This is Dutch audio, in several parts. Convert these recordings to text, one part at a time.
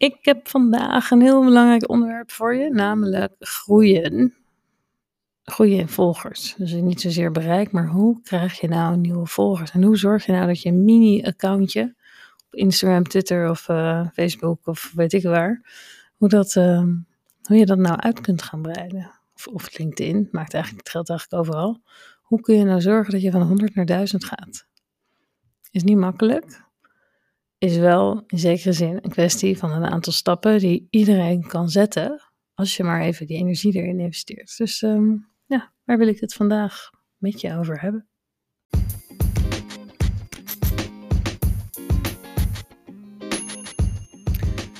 Ik heb vandaag een heel belangrijk onderwerp voor je, namelijk groeien. Groeien in volgers. Dus niet zozeer bereik, maar hoe krijg je nou nieuwe volgers? En hoe zorg je nou dat je een mini-accountje op Instagram, Twitter of uh, Facebook of weet ik waar, hoe, dat, uh, hoe je dat nou uit kunt gaan breiden? Of, of LinkedIn, maakt eigenlijk, het geldt eigenlijk overal. Hoe kun je nou zorgen dat je van 100 naar 1000 gaat? Is niet makkelijk, is wel in zekere zin een kwestie van een aantal stappen die iedereen kan zetten als je maar even die energie erin investeert. Dus um, ja, waar wil ik het vandaag met je over hebben?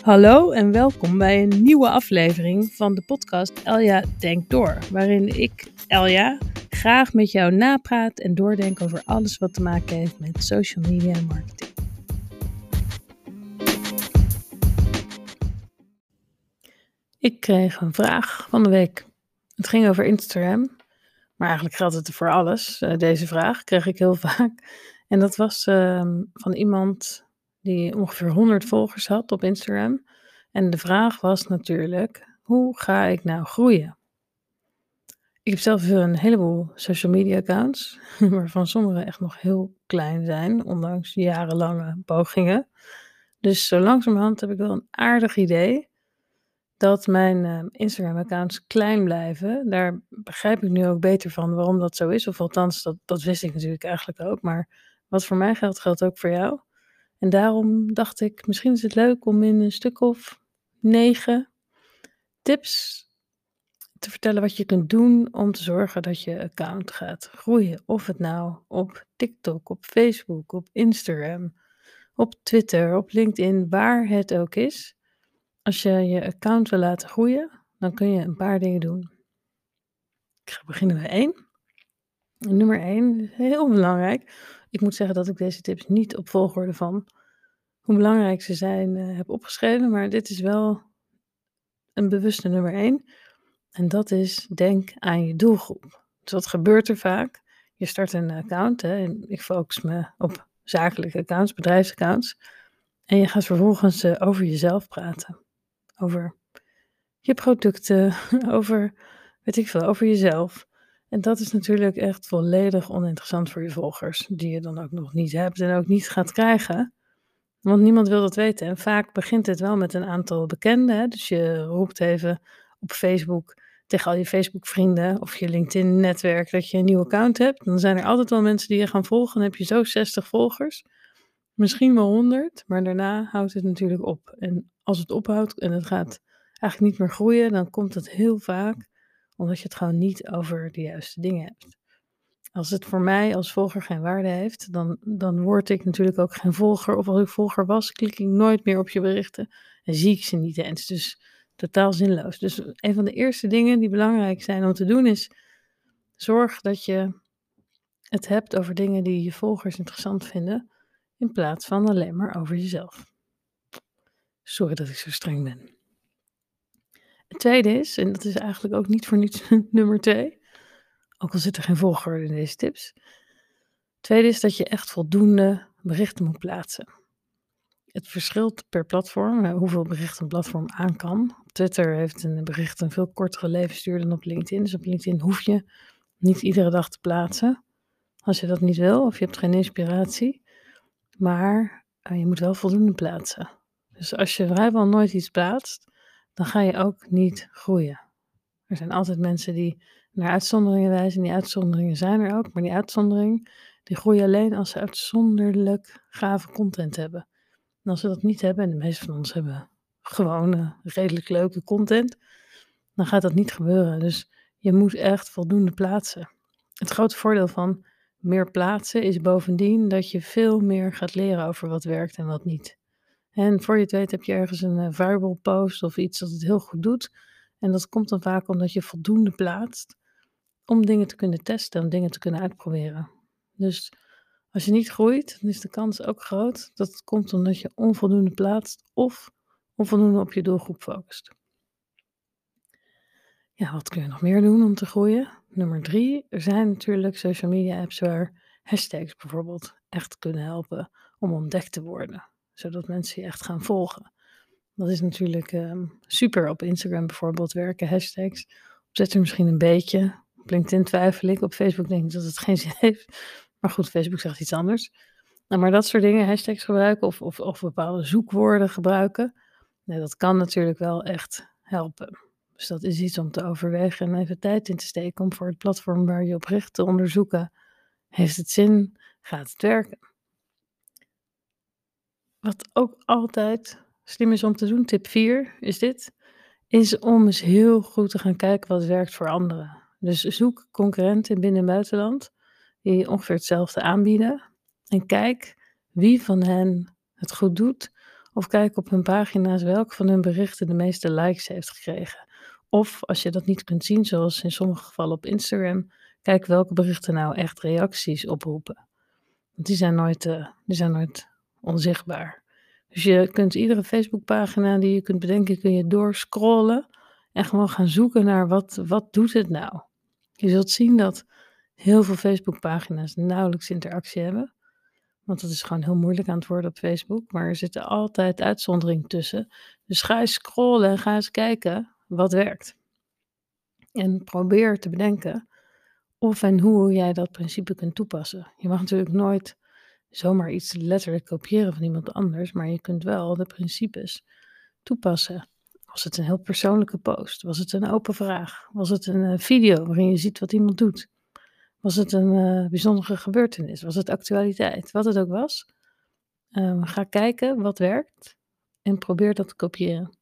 Hallo en welkom bij een nieuwe aflevering van de podcast Elja Denkt Door, waarin ik, Elja, graag met jou napraat en doordenk over alles wat te maken heeft met social media en marketing. Ik kreeg een vraag van de week. Het ging over Instagram. Maar eigenlijk geldt het voor alles. Uh, deze vraag kreeg ik heel vaak. En dat was uh, van iemand die ongeveer 100 volgers had op Instagram. En de vraag was natuurlijk: hoe ga ik nou groeien? Ik heb zelf een heleboel social media accounts, waarvan sommige echt nog heel klein zijn, ondanks jarenlange pogingen. Dus zo langzamerhand heb ik wel een aardig idee dat mijn uh, Instagram-accounts klein blijven. Daar begrijp ik nu ook beter van waarom dat zo is. Of althans, dat, dat wist ik natuurlijk eigenlijk ook. Maar wat voor mij geldt, geldt ook voor jou. En daarom dacht ik, misschien is het leuk om in een stuk of negen tips te vertellen wat je kunt doen om te zorgen dat je account gaat groeien. Of het nou op TikTok, op Facebook, op Instagram, op Twitter, op LinkedIn, waar het ook is. Als je je account wil laten groeien, dan kun je een paar dingen doen. Ik ga beginnen bij één. Nummer één, heel belangrijk. Ik moet zeggen dat ik deze tips niet op volgorde van hoe belangrijk ze zijn uh, heb opgeschreven, maar dit is wel een bewuste nummer één. En dat is denk aan je doelgroep. Dus wat gebeurt er vaak? Je start een account, hè, en ik focus me op zakelijke accounts, bedrijfsaccounts. En je gaat vervolgens uh, over jezelf praten over je producten, over, weet ik veel, over jezelf. En dat is natuurlijk echt volledig oninteressant voor je volgers, die je dan ook nog niet hebt en ook niet gaat krijgen. Want niemand wil dat weten. En vaak begint het wel met een aantal bekenden. Dus je roept even op Facebook tegen al je Facebook-vrienden of je LinkedIn-netwerk dat je een nieuw account hebt. Dan zijn er altijd wel mensen die je gaan volgen. Dan heb je zo 60 volgers. Misschien wel 100, maar daarna houdt het natuurlijk op. En als het ophoudt en het gaat eigenlijk niet meer groeien, dan komt het heel vaak omdat je het gewoon niet over de juiste dingen hebt. Als het voor mij als volger geen waarde heeft, dan, dan word ik natuurlijk ook geen volger. Of als ik volger was, klik ik nooit meer op je berichten en zie ik ze niet eens. Dus totaal zinloos. Dus een van de eerste dingen die belangrijk zijn om te doen is: zorg dat je het hebt over dingen die je volgers interessant vinden, in plaats van alleen maar over jezelf. Sorry dat ik zo streng ben. Het tweede is, en dat is eigenlijk ook niet voor niets nummer twee, ook al zit er geen volgorde in deze tips. Het tweede is dat je echt voldoende berichten moet plaatsen. Het verschilt per platform, eh, hoeveel berichten een platform aan kan. Twitter heeft een bericht een veel kortere levensduur dan op LinkedIn. Dus op LinkedIn hoef je niet iedere dag te plaatsen. Als je dat niet wil of je hebt geen inspiratie. Maar uh, je moet wel voldoende plaatsen. Dus als je vrijwel nooit iets plaatst, dan ga je ook niet groeien. Er zijn altijd mensen die naar uitzonderingen wijzen. En die uitzonderingen zijn er ook. Maar die uitzondering, die groeien alleen als ze uitzonderlijk gave content hebben. En als ze dat niet hebben, en de meeste van ons hebben gewone, redelijk leuke content, dan gaat dat niet gebeuren. Dus je moet echt voldoende plaatsen. Het grote voordeel van meer plaatsen is bovendien dat je veel meer gaat leren over wat werkt en wat niet. En voor je het weet heb je ergens een uh, viral post of iets dat het heel goed doet. En dat komt dan vaak omdat je voldoende plaatst om dingen te kunnen testen, om dingen te kunnen uitproberen. Dus als je niet groeit, dan is de kans ook groot dat het komt omdat je onvoldoende plaatst of onvoldoende op je doelgroep focust. Ja, wat kun je nog meer doen om te groeien? Nummer drie, er zijn natuurlijk social media apps waar hashtags bijvoorbeeld echt kunnen helpen om ontdekt te worden zodat mensen je echt gaan volgen. Dat is natuurlijk ehm, super op Instagram bijvoorbeeld werken hashtags. Op Twitter misschien een beetje. Op LinkedIn twijfel ik. Op Facebook denk ik dat het geen zin heeft. Maar goed, Facebook zegt iets anders. Nou, maar dat soort dingen, hashtags gebruiken of, of, of bepaalde zoekwoorden gebruiken. Nee, dat kan natuurlijk wel echt helpen. Dus dat is iets om te overwegen en even tijd in te steken om voor het platform waar je op richt te onderzoeken. Heeft het zin? Gaat het werken? Wat ook altijd slim is om te doen, tip 4 is dit, is om eens heel goed te gaan kijken wat werkt voor anderen. Dus zoek concurrenten binnen en buitenland die ongeveer hetzelfde aanbieden. En kijk wie van hen het goed doet. Of kijk op hun pagina's welke van hun berichten de meeste likes heeft gekregen. Of als je dat niet kunt zien, zoals in sommige gevallen op Instagram, kijk welke berichten nou echt reacties oproepen. Want die zijn nooit, uh, die zijn nooit onzichtbaar. Dus je kunt iedere Facebookpagina die je kunt bedenken, kun je doorscrollen en gewoon gaan zoeken naar wat, wat doet het nou. Je zult zien dat heel veel Facebookpagina's nauwelijks interactie hebben. Want het is gewoon heel moeilijk aan het worden op Facebook. Maar er zitten altijd uitzonderingen tussen. Dus ga eens scrollen en ga eens kijken wat werkt. En probeer te bedenken of en hoe jij dat principe kunt toepassen. Je mag natuurlijk nooit zomaar iets letterlijk kopiëren van iemand anders, maar je kunt wel de principes toepassen. Was het een heel persoonlijke post? Was het een open vraag? Was het een eh, video waarin je ziet wat iemand doet? Was het een uh, bijzondere gebeurtenis? Was het actualiteit? Wat het ook was. Um, ga kijken wat werkt en probeer dat te kopiëren.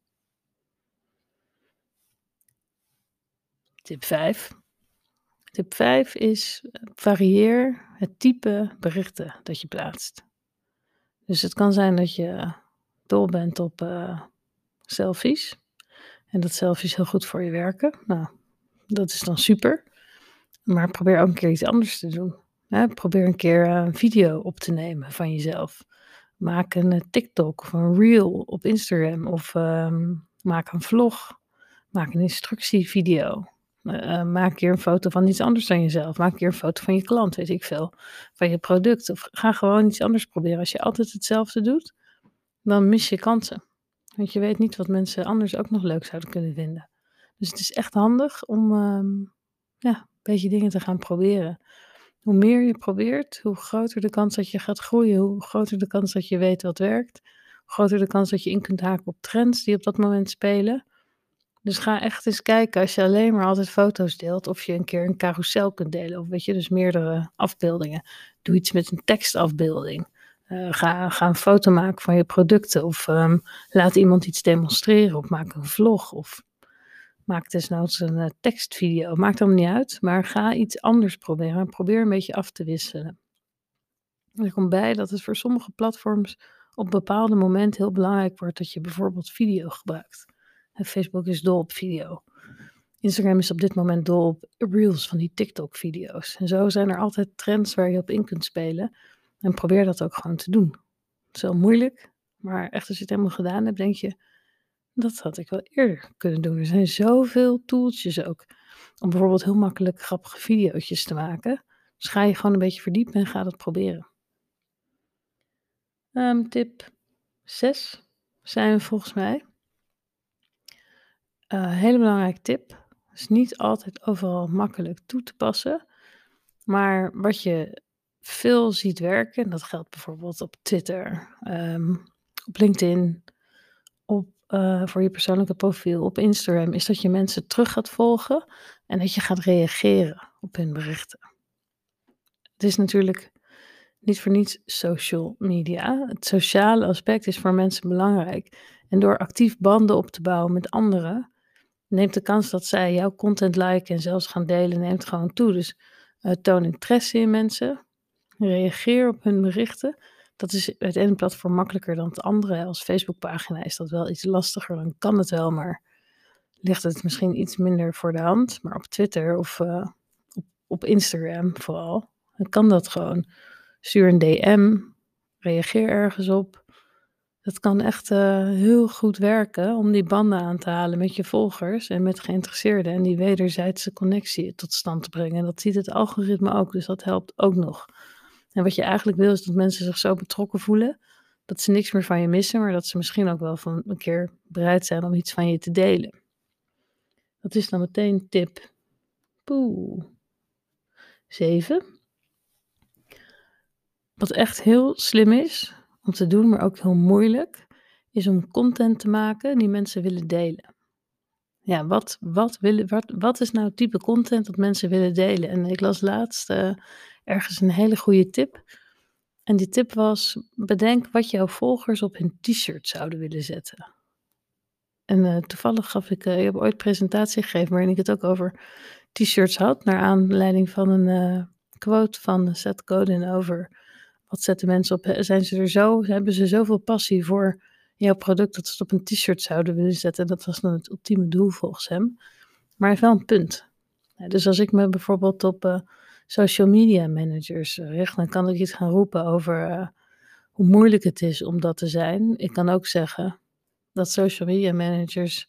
Tip 5. Tip 5 is varieer het type berichten dat je plaatst. Dus het kan zijn dat je dol bent op uh, selfies. En dat selfies heel goed voor je werken. Nou, dat is dan super. Maar probeer ook een keer iets anders te doen. probeer een keer een video op te nemen van jezelf. Maak een eh, TikTok of een reel op Instagram. Of ehm, maak een vlog. Maak een instructievideo. Uh, maak een keer een foto van iets anders dan jezelf. Maak keer een foto van je klant, weet ik veel. Van je product. Of ga gewoon iets anders proberen. Als je altijd hetzelfde doet, dan mis je kansen. Want je weet niet wat mensen anders ook nog leuk zouden kunnen vinden. Dus het is echt handig om ehm, ja, een beetje dingen te gaan proberen. Hoe meer je probeert, hoe groter de kans dat je gaat groeien. Hoe groter de kans dat je weet wat werkt. Hoe groter de kans dat je in kunt haken op trends die op dat moment spelen. Dus ga echt eens kijken als je alleen maar altijd foto's deelt, of je een keer een carousel kunt delen. Of weet je, dus meerdere afbeeldingen. Doe iets met een tekstafbeelding. Uh, ga, een foto maken van je producten. Of um, laat iemand iets demonstreren. Of maak een vlog. Of maak desnoods een uh, tekstvideo. Maakt allemaal niet uit. Maar ga iets anders proberen. Probeer een beetje af te wisselen. Er komt bij dat het voor sommige platforms op bepaalde momenten heel belangrijk wordt dat je bijvoorbeeld video gebruikt. Facebook is dol op video. Instagram is op dit moment dol op reels van die TikTok-video's. En zo zijn er altijd trends waar je op in kunt spelen. En probeer dat ook gewoon te doen. Het is wel moeilijk, maar echt als je het helemaal gedaan hebt, denk je, dat had ik wel eerder kunnen doen. Er zijn zoveel tooltjes ook om bijvoorbeeld heel makkelijk grappige video's te maken. Dus ga je gewoon een beetje verdiepen en ga dat proberen. Um, tip 6 zijn we volgens mij. Uh, hele belangrijke tip. Is niet altijd overal makkelijk toe te passen. Maar wat je veel ziet werken, dat geldt bijvoorbeeld op Twitter, um, op LinkedIn, op, uh, voor je persoonlijke profiel, op Instagram, is dat je mensen terug gaat volgen en dat je gaat reageren op hun berichten. Het is natuurlijk niet voor niets social media. Het sociale aspect is voor mensen belangrijk. En door actief banden op te bouwen met anderen, neemt de kans dat zij jouw content liken en zelfs gaan delen, neemt gewoon toe. Dus uh, toon interesse in mensen, reageer op hun berichten. Dat is het ene platform makkelijker dan het andere. Als Facebookpagina is dat wel iets lastiger, dan kan het wel, maar ligt het misschien iets minder voor de hand. Maar op Twitter of uh, op, op Instagram vooral, dan kan dat gewoon. Stuur een DM, reageer ergens op. Het kan echt uh, heel goed werken om die banden aan te halen met je volgers en met geïnteresseerden en die wederzijdse connectie tot stand te brengen. Dat ziet het algoritme ook, dus dat helpt ook nog. En wat je eigenlijk wil is dat mensen zich zo betrokken voelen dat ze niks meer van je missen, maar dat ze misschien ook wel van een keer bereid zijn om iets van je te delen. Dat is dan meteen tip. Poeh. 7. Wat echt heel slim is om te doen, maar ook heel moeilijk, is om content te maken die mensen willen delen. Ja, wat, wat, willen, wat, wat is nou het type content dat mensen willen delen? En ik las laatst uh, ergens een hele goede tip. En die tip was: bedenk wat jouw volgers op hun t-shirt zouden willen zetten. En uh, toevallig gaf ik, uh, ik heb ooit presentatie gegeven waarin ik het ook over t-shirts had, naar aanleiding van een quote van Seth Godin over wat zetten mensen op? Zijn ze er zo, hebben ze zoveel passie voor jouw product dat ze het op een t-shirt zouden willen zetten? Dat was dan het ultieme doel volgens hem. Maar heeft wel een punt. dus als ik me bijvoorbeeld op uh, social media managers richt, dan kan ik iets gaan roepen over uh, hoe moeilijk het is om dat te zijn. Ik kan ook zeggen dat social media managers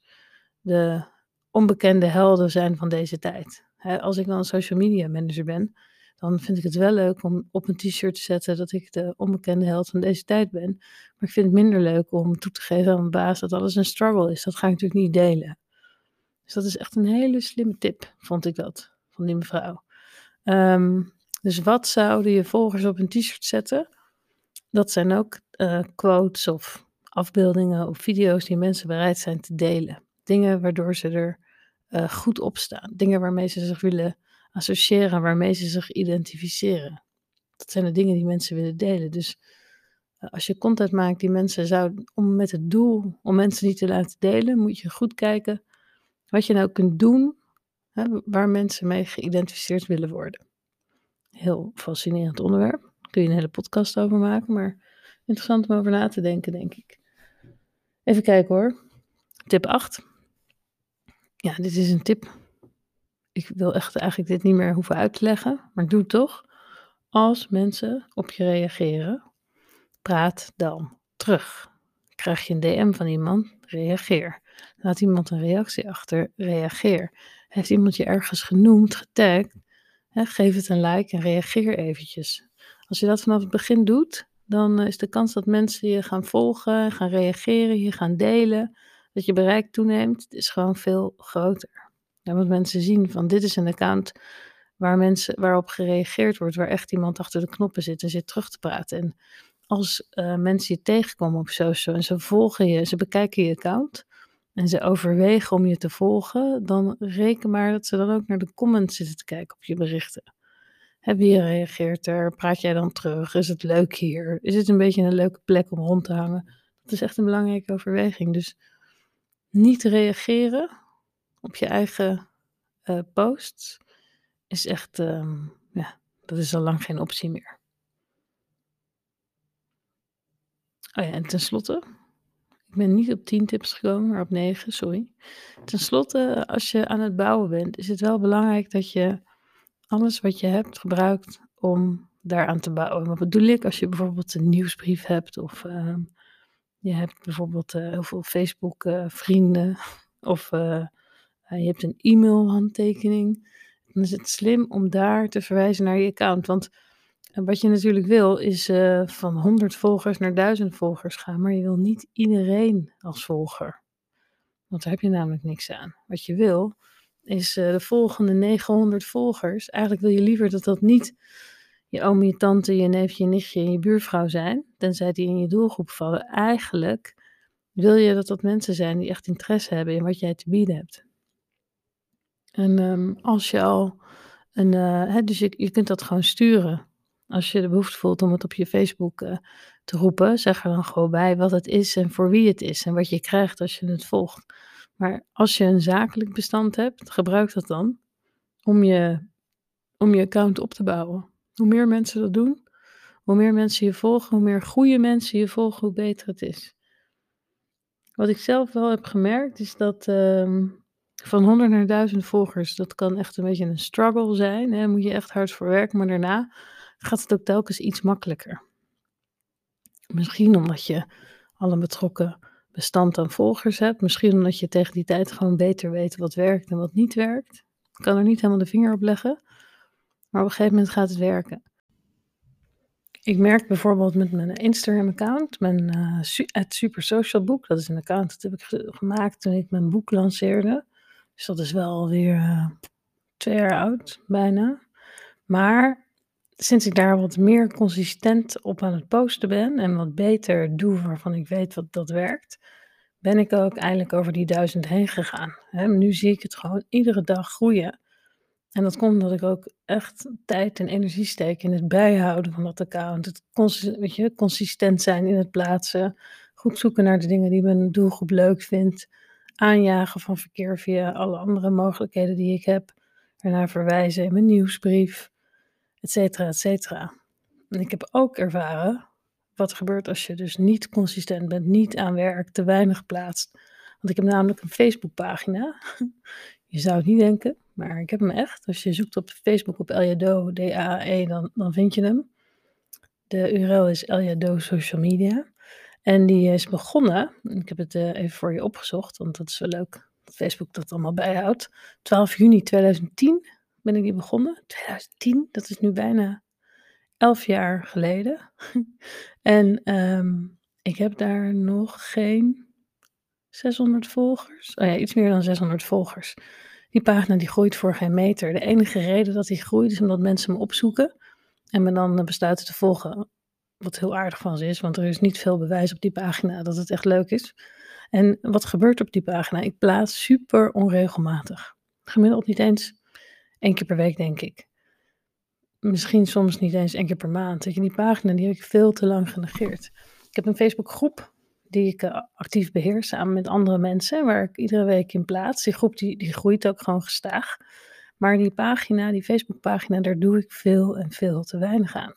de onbekende helden zijn van deze tijd. als ik dan een social media manager ben, dan vind ik het wel leuk om op een t-shirt te zetten dat ik de onbekende held van deze tijd ben. Maar ik vind het minder leuk om toe te geven aan mijn baas dat alles een struggle is. Dat ga ik natuurlijk niet delen. Dus dat is echt een hele slimme tip, vond ik dat, van die mevrouw. Ehm, dus wat zouden je volgers op een t-shirt zetten? Dat zijn ook uh, quotes of afbeeldingen of video's die mensen bereid zijn te delen. Dingen waardoor ze er uh, goed op staan. Dingen waarmee ze zich willen associëren, waarmee ze zich identificeren. Dat zijn de dingen die mensen willen delen. Dus eh, als je content maakt die mensen zouden, om met het doel om mensen niet te laten delen, moet je goed kijken wat je nou kunt doen hè, waar mensen mee geïdentificeerd willen worden. Heel fascinerend onderwerp. Daar kun je een hele podcast over maken, maar interessant om over na te denken, denk ik. Even kijken hoor. Tip 8. Ja, dit is een tip ik wil echt eigenlijk dit niet meer hoeven uit te leggen, maar doe het toch. Als mensen op je reageren, praat dan terug. Krijg je een DM van iemand, reageer. Laat iemand een reactie achter, reageer. Heeft iemand je ergens genoemd, getagd, hè, geef het een like en reageer eventjes. Als je dat vanaf het begin doet, dan is de kans dat mensen je gaan volgen, gaan reageren, je gaan delen, dat je bereik toeneemt, is gewoon veel groter. Want mensen zien van dit is een account waar mensen, waarop gereageerd wordt, waar echt iemand achter de knoppen zit en zit terug te praten. En als uh, mensen je tegenkomen op social en ze volgen je, ze bekijken je account en ze overwegen om je te volgen, dan reken maar dat ze dan ook naar de comments zitten te kijken op je berichten. Heb wie reageert er? Praat jij dan terug? Is het leuk hier? Is het een beetje een leuke plek om rond te hangen? Dat is echt een belangrijke overweging. Dus niet reageren op je eigen uh, posts is echt, uh, ja, dat is al lang geen optie meer. Oh ja, en tenslotte, ik ben niet op 10 tips gekomen, maar op 9, sorry. Ten slotte, als je aan het bouwen bent, is het wel belangrijk dat je alles wat je hebt gebruikt om daaraan te bouwen. Wat bedoel ik? Als je bijvoorbeeld een nieuwsbrief hebt of uh, je hebt bijvoorbeeld uh, heel veel Facebook uh, vrienden of je hebt een e-mail-handtekening, dan is het slim om daar te verwijzen naar je account. Want eh, wat je natuurlijk wil, is uh, van 100 volgers naar 1000 volgers gaan, maar je wil niet iedereen als volger. Want daar heb je namelijk niks aan. Wat je wil, is uh, de volgende 900 volgers. Eigenlijk wil je liever dat dat niet je oom, je tante, je neefje, je nichtje en je buurvrouw zijn, tenzij die in je doelgroep vallen. Eigenlijk wil je dat dat mensen zijn die echt interesse hebben in wat jij te bieden hebt. En um, als je al een, uh, hè, dus je, kunt dat gewoon sturen. Als je de behoefte voelt om het op je Facebook uh, te roepen, zeg er dan gewoon bij wat het is en voor wie het is en wat je krijgt als je het volgt. Maar als je een zakelijk bestand hebt, gebruik dat dan om je, om je account op te bouwen. Hoe meer mensen dat doen, hoe meer mensen je volgen, hoe meer goede mensen je volgen, hoe beter het is. Wat ik zelf wel heb gemerkt, is dat um, van 100 naar 1000 volgers, dat kan echt een beetje een struggle zijn. Daar moet je echt hard voor werken, maar daarna gaat het ook telkens iets makkelijker. Misschien omdat je al een betrokken bestand aan volgers hebt. Misschien omdat je tegen die tijd gewoon beter weet wat werkt en wat niet werkt. Ik kan er niet helemaal de vinger op leggen. Maar op een gegeven moment gaat het werken. ik merk bijvoorbeeld met mijn Instagram-account, mijn uh, Super Social Book, dat is een account dat heb ik gemaakt toen ik mijn boek lanceerde. Dus dat is wel alweer uh, twee jaar oud, bijna. Maar sinds ik daar wat meer consistent op aan het posten ben en wat beter doe waarvan ik weet wat dat werkt, ben ik ook eindelijk over die duizend heen gegaan. Nu zie ik het gewoon iedere dag groeien. En dat komt omdat ik ook echt tijd en energie steek in het bijhouden van dat account. Het weet je, consistent zijn in het plaatsen. Goed zoeken naar de dingen die mijn doelgroep leuk vindt. Aanjagen van verkeer via alle andere mogelijkheden die ik heb. Ernaar verwijzen in mijn nieuwsbrief, et cetera, et cetera. En ik heb ook ervaren wat er gebeurt als je dus niet consistent bent, niet aan werk, te weinig plaatst. Want ik heb namelijk een Facebookpagina. Je zou het niet denken, maar ik heb hem echt. Als je zoekt op Facebook op Eljado, D-A-E, dan, dan vind je hem. De URL is Eljado Social Media. En die is begonnen, ik heb het uh, even voor je opgezocht, want dat is wel leuk dat Facebook dat allemaal bijhoudt. 12 juni 2010 ben ik die begonnen. 2010, dat is nu bijna 11 jaar geleden. en um, ik heb daar nog geen 600 volgers. Oh ja, iets meer dan 600 volgers. Die pagina die groeit voor geen meter. De enige reden dat die groeit is omdat mensen me opzoeken en me dan besluiten te volgen. Wat heel aardig van ze is, want er is niet veel bewijs op die pagina dat het echt leuk is. En wat gebeurt op die pagina? Ik plaats super onregelmatig. Gemiddeld niet eens één keer per week, denk ik. Misschien soms niet eens één keer per maand. je, die pagina die heb ik veel te lang genegeerd. Ik heb een Facebookgroep die ik uh, actief beheer samen met andere mensen, waar ik iedere week in plaats. Die groep die, die groeit ook gewoon gestaag. Maar die pagina, die Facebookpagina, daar doe ik veel en veel te weinig aan.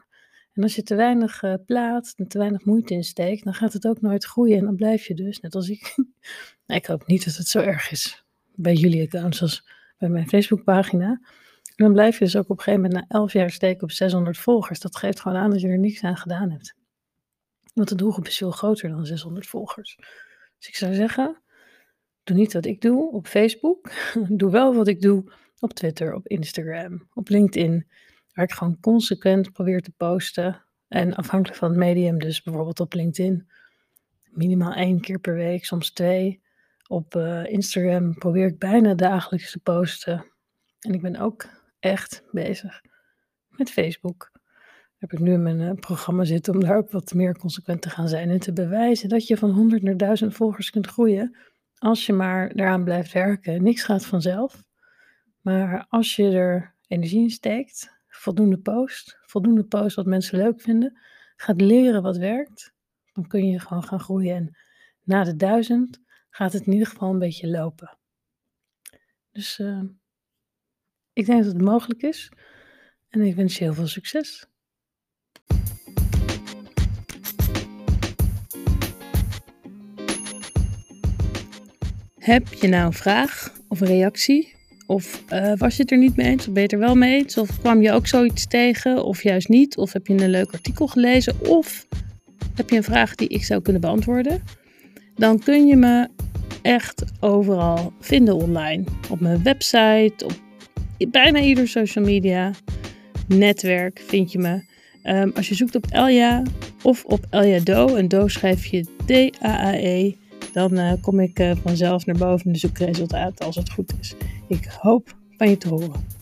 En als je te weinig uh, plaatst en te weinig moeite insteekt, dan gaat het ook nooit groeien. En dan blijf je dus, net als ik. ik hoop niet dat het zo erg is bij jullie accounts als bij mijn Facebookpagina. En dan blijf je dus ook op een gegeven moment na 11 jaar steken op 600 volgers. Dat geeft gewoon aan dat je er niks aan gedaan hebt. Want de doelgroep is veel groter dan 600 volgers. Dus ik zou zeggen, doe niet wat ik doe op Facebook. doe wel wat ik doe op Twitter, op Instagram, op LinkedIn. Waar ik gewoon consequent probeer te posten. En afhankelijk van het medium, dus bijvoorbeeld op LinkedIn, minimaal één keer per week, soms twee. Op uh, Instagram probeer ik bijna dagelijks te posten. En ik ben ook echt bezig met Facebook heb ik nu in mijn uh, programma zitten om daar ook wat meer consequent te gaan zijn en te bewijzen dat je van 100 naar 1000 volgers kunt groeien als je maar daaraan blijft werken. Niks gaat vanzelf, maar als je er energie in steekt, voldoende post, voldoende post wat mensen leuk vinden, gaat leren wat werkt, dan kun je gewoon gaan groeien. En na de 1000 gaat het in ieder geval een beetje lopen. Dus uh, ik denk dat het mogelijk is en ik wens je heel veel succes. Heb je nou een vraag of een reactie? Of uh, was je het er niet mee eens? Of ben je het er wel mee eens? Of kwam je ook zoiets tegen? Of juist niet? Of heb je een leuk artikel gelezen? Of heb je een vraag die ik zou kunnen beantwoorden? Dan kun je me echt overal vinden online. Op mijn website, op bijna ieder social media netwerk vind je me. Um, als je zoekt op Elja of op Elja Do, en Do schrijf je D-A-A-E dan uh, kom ik uh, vanzelf naar boven de zoekresultaten als het goed is. Ik hoop van je te horen.